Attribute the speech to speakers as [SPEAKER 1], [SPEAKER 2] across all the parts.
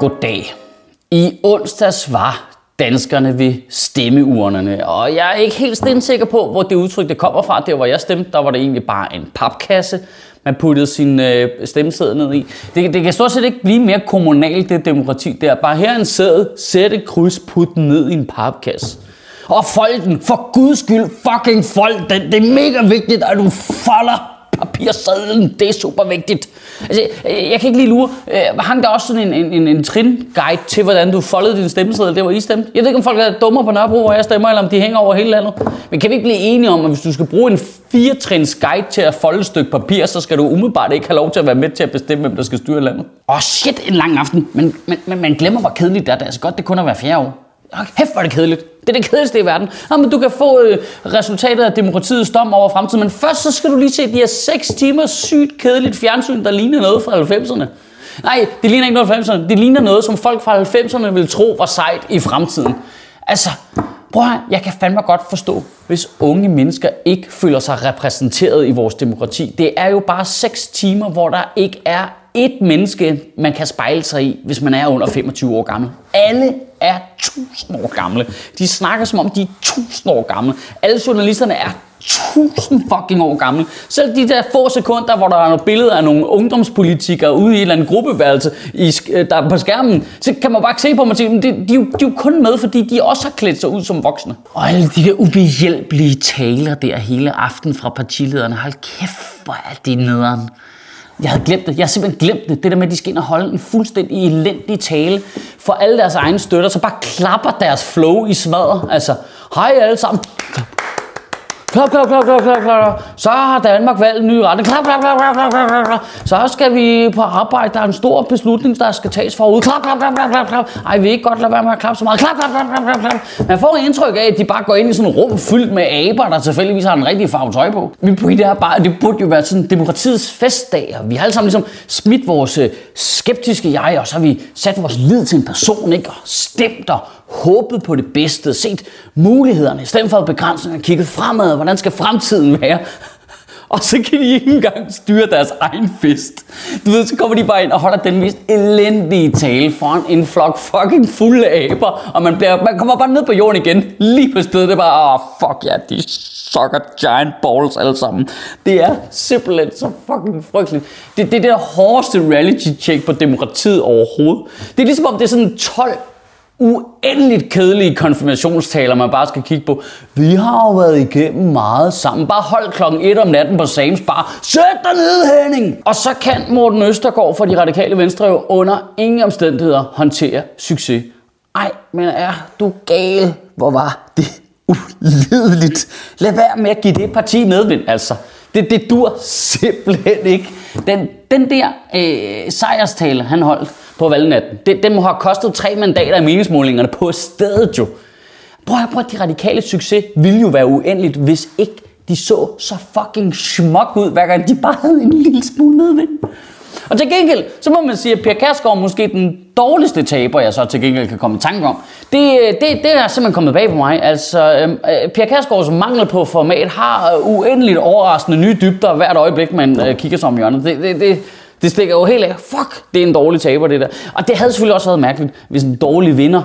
[SPEAKER 1] Goddag. I onsdags var danskerne ved stemmeurnerne, og jeg er ikke helt stensikker på, hvor det udtryk det kommer fra. Der hvor jeg stemte, der var det egentlig bare en papkasse, man puttede sin øh, stemmeseddel ned i. Det, det kan stort set ikke blive mere kommunalt, det demokrati der. Bare her en sæde, sæt et kryds, put den ned i en papkasse. Og fold for guds skyld, fucking folk, det, Det er mega vigtigt, at du folder papirsadlen, det er super vigtigt. Altså, øh, jeg kan ikke lige lure, øh, hang der også sådan en, en, en, en trin-guide til, hvordan du foldede din stemmeseddel, det var I stemte? Jeg ved ikke, om folk er dummere på Nørrebro, hvor jeg stemmer, eller om de hænger over hele landet. Men kan vi ikke blive enige om, at hvis du skal bruge en fire-trins guide til at folde et stykke papir, så skal du umiddelbart ikke have lov til at være med til at bestemme, hvem der skal styre landet? Åh oh shit, en lang aften. Men, men, men man glemmer, hvor kedeligt det er. Det er altså godt, det kun er hver fjerde år. Kæft, hvor er det kedeligt. Det er det kedeligste i verden. Jamen, du kan få øh, resultatet af demokratiets dom over fremtiden, men først så skal du lige se de her 6 timer sygt kedeligt fjernsyn, der ligner noget fra 90'erne. Nej, det ligner ikke noget fra 90'erne. Det ligner noget, som folk fra 90'erne vil tro var sejt i fremtiden. Altså, prøv her, jeg kan fandme godt forstå, hvis unge mennesker ikke føler sig repræsenteret i vores demokrati. Det er jo bare 6 timer, hvor der ikke er et menneske, man kan spejle sig i, hvis man er under 25 år gammel. Alle er tusind år gamle. De snakker som om, de er tusind år gamle. Alle journalisterne er tusind fucking år gamle. Selv de der få sekunder, hvor der er nogle billeder af nogle ungdomspolitikere ude i en eller anden gruppeværelse, i, øh, der er på skærmen, så kan man bare se på dem og sige, de, de, de, de er jo kun med, fordi de også har klædt sig ud som voksne. Og alle de der ubehjælpelige taler der hele aften fra partilederne, hold kæft, hvor er det nederen. Jeg havde glemt det. Jeg har simpelthen glemt det. Det der med, at de skal ind og holde en fuldstændig elendig tale for alle deres egne støtter, så bare klapper deres flow i smadret. Altså, hej alle sammen. Klap, klap, klap, klap, klap, klap. Så har Danmark valgt en ny retning. Klap, klap, klap, klap, klap, klap, klap. Så skal vi på arbejde. Der er en stor beslutning, der skal tages forud. Klap, klap, klap, klap, klap, klap. Ej, vi ikke godt lade være med at klappe så meget. Klap, klap, klap, klap, klap, klap. Man får indtryk af, at de bare går ind i sådan et rum fyldt med aber, der tilfældigvis har en rigtig farve tøj på. Min pointe er bare, at det burde jo være sådan demokratiets festdag. Og vi har alle sammen ligesom smidt vores skeptiske jeg, og så har vi sat vores lid til en person, ikke? Og stemt og håbet på det bedste, set mulighederne, i stedet for begrænsninger, kigget fremad, hvordan skal fremtiden være? Og så kan de ikke engang styre deres egen fest. Du ved, så kommer de bare ind og holder den mest elendige tale foran en flok fucking fulde aber, og man, bliver, man kommer bare ned på jorden igen, lige på stedet. Det er bare, oh, fuck ja, yeah, de sucker giant balls alle sammen. Det er simpelthen så fucking frygteligt. Det, det er det hårdeste reality check på demokratiet overhovedet. Det er ligesom om det er sådan 12 uendeligt kedelige konfirmationstaler, man bare skal kigge på. Vi har jo været igennem meget sammen. Bare hold klokken 1 om natten på Sams Bar. Sæt dig ned, Henning! Og så kan Morten Østergaard fra de radikale venstre jo under ingen omstændigheder håndtere succes. Ej, men er du gal? Hvor var det ulideligt. Lad være med at give det parti medvind, altså. Det, det dur simpelthen ikke. Den, den der øh, sejrstale, han holdt, på valgnatten. Det, det må have kostet tre mandater i meningsmålingerne på stedet jo. Prøv at, prøv at de radikale succes ville jo være uendeligt, hvis ikke de så så fucking smuk ud, hver gang de bare havde en lille smule medvind. Og til gengæld, så må man sige, at Per Kærsgaard måske den dårligste taber, jeg så til gengæld kan komme i tanke om. Det, det, det er simpelthen kommet bag på mig. Altså, øhm, øh, Per Kærsgaards mangel på format har uendeligt overraskende nye dybder hvert øjeblik, man øh, kigger sig om hjørnet. Det, det, det, det stikker jo helt af. Fuck, det er en dårlig taber, det der. Og det havde selvfølgelig også været mærkeligt, hvis en dårlig vinder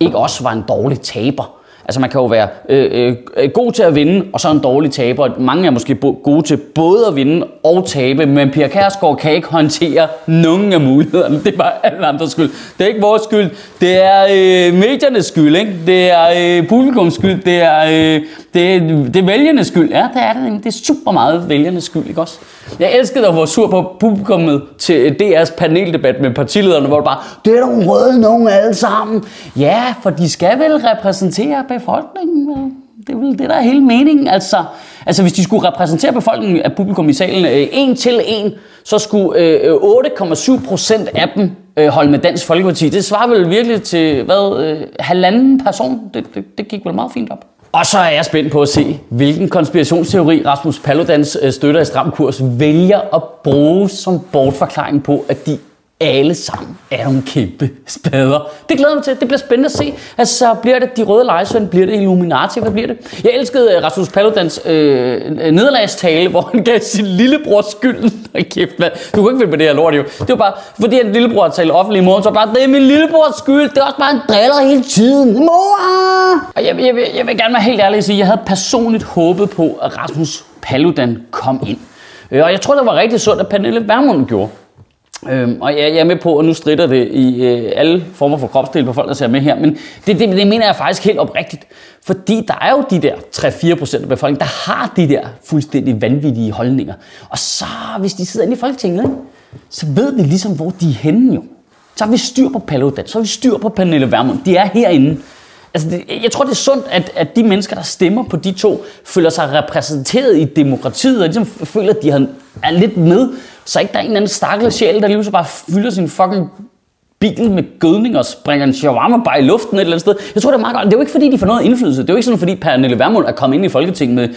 [SPEAKER 1] ikke også var en dårlig taber. Altså man kan jo være øh, øh, god til at vinde, og så en dårlig taber. Mange er måske gode til både at vinde og tabe, men Pia Kærsgaard kan ikke håndtere nogen af mulighederne. Det er bare alle andres skyld. Det er ikke vores skyld. Det er øh, mediernes skyld, ikke? Det er øh, publikums skyld. Det er, øh, det, er, det er vælgernes skyld. Ja, det er det. Det er super meget vælgernes skyld, ikke også? Jeg elskede at være sur på publikummet til DR's paneldebat med partilederne, hvor det bare, det er nogle røde nogen alle sammen. Ja, for de skal vel repræsentere befolkningen. Det er vel det, der er hele meningen. Altså, altså hvis de skulle repræsentere befolkningen af publikum i salen øh, en til en, så skulle øh, 8,7 procent af dem øh, holde med Dansk Folkeparti. Det svarer vel virkelig til, hvad, øh, halvanden person. Det, det, det gik vel meget fint op. Og så er jeg spændt på at se, hvilken konspirationsteori Rasmus Paludans øh, støtter i Stram Kurs vælger at bruge som bortforklaring på, at de alle sammen er nogle kæmpe spader. Det glæder mig til. Det bliver spændende at se. Altså, bliver det de røde lejesvend? Bliver det Illuminati? Hvad bliver det? Jeg elskede øh, Rasmus Paludans øh, nederlagstale, hvor han gav sin lillebror skylden. kæft, hvad? Du kunne ikke finde på det her lort, jo. Det var bare, fordi han lillebror talte offentlig i morgen, så var bare, det er min lillebrors skyld. Det er også bare en driller hele tiden. Mor! Og jeg, jeg, jeg, jeg vil gerne være helt ærlig og sige, jeg havde personligt håbet på, at Rasmus Paludan kom ind. Øh, og jeg tror, det var rigtig sundt, at Pernille Vermund gjorde. Øhm, og jeg, jeg er med på, at nu strider det i øh, alle former for kropsdel på folk, der ser med her, men det, det, det mener jeg faktisk helt oprigtigt. Fordi der er jo de der 3-4% af befolkningen, der har de der fuldstændig vanvittige holdninger. Og så, hvis de sidder inde i Folketinget, ikke, så ved vi ligesom, hvor de er henne jo. Så har vi styr på Paludan, så har vi styr på Pernille Vermund. De er herinde. Altså, det, jeg tror, det er sundt, at, at de mennesker, der stemmer på de to, føler sig repræsenteret i demokratiet, og ligesom føler, at de har, er lidt med. Så ikke der er en eller anden stakkel sjæl, der lige så bare fylder sin fucking bil med gødning og springer en shawarma bare i luften et eller andet sted. Jeg tror, det er meget godt. Det er jo ikke, fordi de får noget indflydelse. Det er jo ikke sådan, fordi Pernille Vermund er kommet ind i Folketinget med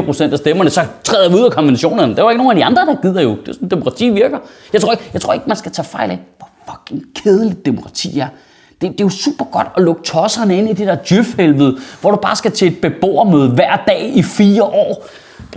[SPEAKER 1] 2,4 procent af stemmerne, så træder vi ud af konventionerne. Der var ikke nogen af de andre, der gider jo. Det er sådan, demokrati virker. Jeg tror ikke, jeg tror ikke man skal tage fejl af, hvor fucking kedeligt demokrati er. Det, det er jo super godt at lukke tosserne ind i det der djøfhelvede, hvor du bare skal til et beboermøde hver dag i fire år.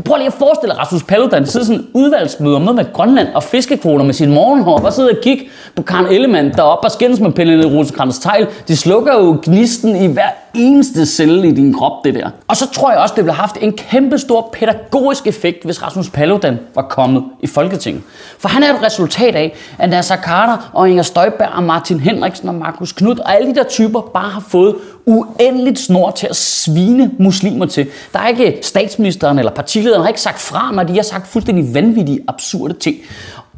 [SPEAKER 1] Prøv lige at forestille dig Rasmus Paludan sidder sådan en udvalgsmøde om noget med Grønland og fiskekvoter med sin morgenhår, Bare sidder og kigge på Karen Ellemann, der op og skændes med Pelle Rosenkrantz Tejl. De slukker jo gnisten i hver eneste celle i din krop, det der. Og så tror jeg også, det ville have haft en kæmpe stor pædagogisk effekt, hvis Rasmus Paludan var kommet i Folketinget. For han er et resultat af, at Nasser Carter og Inger Støjberg og Martin Henriksen og Markus Knud og alle de der typer bare har fået uendeligt snor til at svine muslimer til. Der er ikke statsministeren eller partilederen har ikke sagt fra, når de har sagt fuldstændig vanvittige, absurde ting.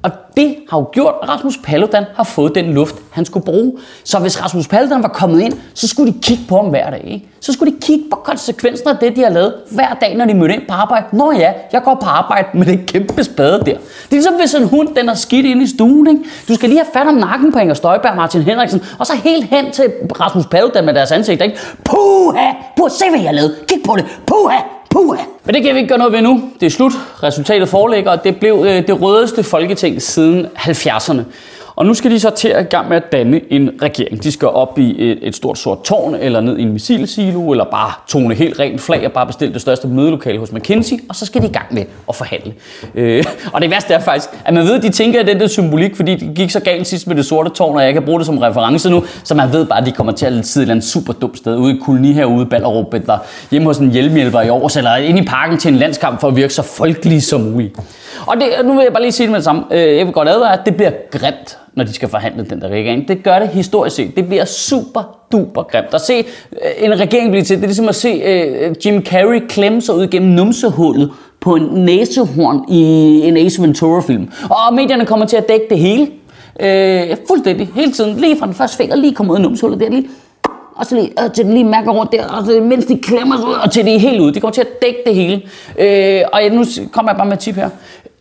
[SPEAKER 1] Og det har jo gjort, at Rasmus Paludan har fået den luft, han skulle bruge. Så hvis Rasmus Paludan var kommet ind, så skulle de kigge på ham hver dag. Ikke? Så skulle de kigge på konsekvenserne af det, de har lavet hver dag, når de mødte ind på arbejde. Nå ja, jeg går på arbejde med den kæmpe spade der. Det er ligesom hvis en hund, den er skidt inde i stuen. Ikke? Du skal lige have fat om nakken på Inger Støjberg og Martin Henriksen, og så helt hen til Rasmus Paludan med deres ansigt. Ikke? Puha! Puh, se hvad jeg har lavet. Kig på det. Puha! Puha. Men det kan vi ikke gøre noget ved nu. Det er slut. Resultatet foreligger, og det blev øh, det rødeste folketing siden 70'erne. Og nu skal de så til at i gang med at danne en regering. De skal op i et, et stort sort tårn, eller ned i en missilsilo, eller bare tone helt rent flag og bare bestille det største mødelokale hos McKinsey, og så skal de i gang med at forhandle. Øh, og det værste er faktisk, at man ved, at de tænker, at det er symbolik, fordi det gik så galt sidst med det sorte tårn, og jeg kan bruge det som reference nu, så man ved bare, at de kommer til at sidde et eller andet super dumt sted, ude i koloni herude i Ballerup, eller hjemme hos en hjelmhjælper i Aarhus, eller ind i parken til en landskamp for at virke så folkelig som muligt. Og det, nu vil jeg bare lige sige det med det samme. Øh, jeg vil godt advare, at det bliver grimt når de skal forhandle den der regering. Det gør det historisk set. Det bliver super duper grimt. At se øh, en regering blive til, det er ligesom at se øh, Jim Carrey klemme sig ud gennem numsehullet på en næsehorn i en Ace Ventura-film. Og medierne kommer til at dække det hele. Øh, fuldstændig, hele tiden. Lige fra den første finger, lige kommer ud af numsehullet der, lige og så lige, øh, til den lige mærker rundt der, og så, mens de klemmer sig ud, og til det er helt ud. De kommer til at dække det hele. Øh, og nu kommer jeg bare med et tip her.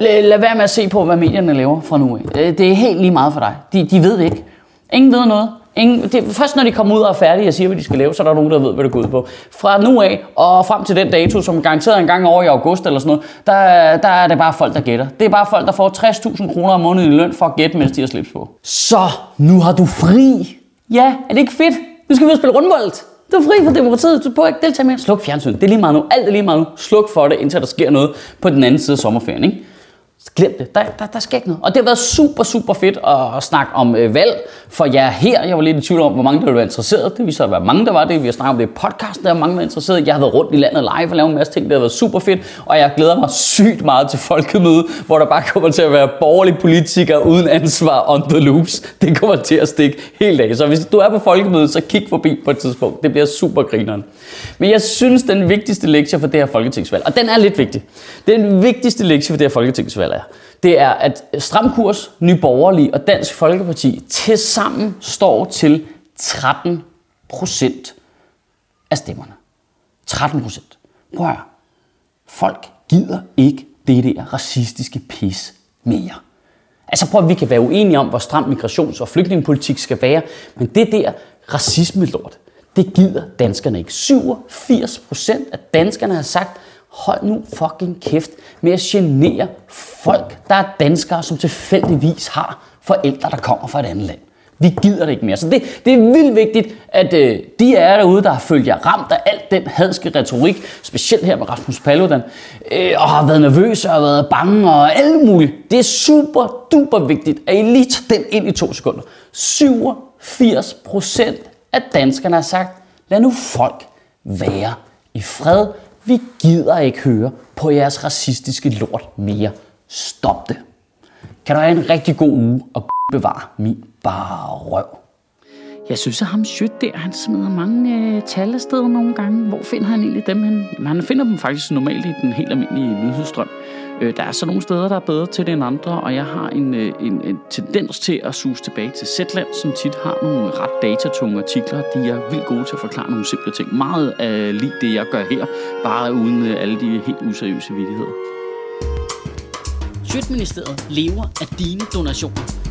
[SPEAKER 1] Lad være med at se på, hvad medierne laver fra nu af. Øh, det er helt lige meget for dig. De, de ved ikke. Ingen ved noget. Ingen, det, først når de kommer ud og er færdige og siger, hvad de skal lave, så er der nogen, der ved, hvad det går ud på. Fra nu af og frem til den dato, som garanteret en gang over i august eller sådan noget, der, der er det bare folk, der gætter. Det er bare folk, der får 60.000 kroner om måneden i løn for at gætte, mens de har slips på. Så, nu har du fri. Ja, er det ikke fedt? Nu skal vi spille rundbold. Du er fri for demokratiet. Du bør ikke deltage mere. Sluk fjernsyn. Det er lige meget nu. Alt er lige meget nu. Sluk for det, indtil der sker noget på den anden side af sommerferien. Ikke? Glem det. Der, der, der sker ikke noget. Og det har været super, super fedt at, at snakke om øh, valg for jer her. Jeg var lidt i tvivl om, hvor mange der ville være interesseret. Det viser at være mange, der var det. Vi har snakket om det i podcast, der er mange, der er interesseret. Jeg har været rundt i landet live og lavet en masse ting. Det har været super fedt. Og jeg glæder mig sygt meget til folkemøde, hvor der bare kommer til at være borgerlige politikere uden ansvar on the loops. Det kommer til at stikke helt af. Så hvis du er på folkemøde, så kig forbi på et tidspunkt. Det bliver super grineren. Men jeg synes, den vigtigste lektie for det her folketingsvalg, og den er lidt vigtig. Den vigtigste lektie for det her folketingsvalg er, det er, at Stram Kurs, Nyborgerlige og Dansk Folkeparti til sammen står til 13 procent af stemmerne. 13 procent. Prøv at Folk gider ikke det der racistiske pis mere. Altså prøv at vi kan være uenige om, hvor stram migrations- og flygtningepolitik skal være, men det der racisme-lort, det gider danskerne ikke. 87 procent af danskerne har sagt, hold nu fucking kæft med at genere folk, der er danskere, som tilfældigvis har forældre, der kommer fra et andet land. Vi gider det ikke mere. Så det, det er vildt vigtigt, at øh, de er derude, der har følt jer ramt af alt den hadske retorik, specielt her med Rasmus Paludan, øh, og har været nervøse og været bange og alt muligt. Det er super duper vigtigt, at I lige tager den ind i to sekunder. 87 procent af danskerne har sagt, lad nu folk være i fred. Vi gider ikke høre på jeres racistiske lort mere. Stop det. Kan du have en rigtig god uge og bevare min bare røv.
[SPEAKER 2] Jeg synes, at ham Sjøt der, han smider mange øh, tal afsted nogle gange. Hvor finder han egentlig dem hen? Jamen, han finder dem faktisk normalt i den helt almindelige nyhedsstrøm. Øh, der er så nogle steder, der er bedre til det end andre, og jeg har en, øh, en, en tendens til at suge tilbage til Zetland, som tit har nogle ret datatunge artikler. De er vildt gode til at forklare nogle simple ting. Meget af lige det, jeg gør her, bare uden øh, alle de helt useriøse vidigheder.
[SPEAKER 3] Sjøtministeriet lever af dine donationer.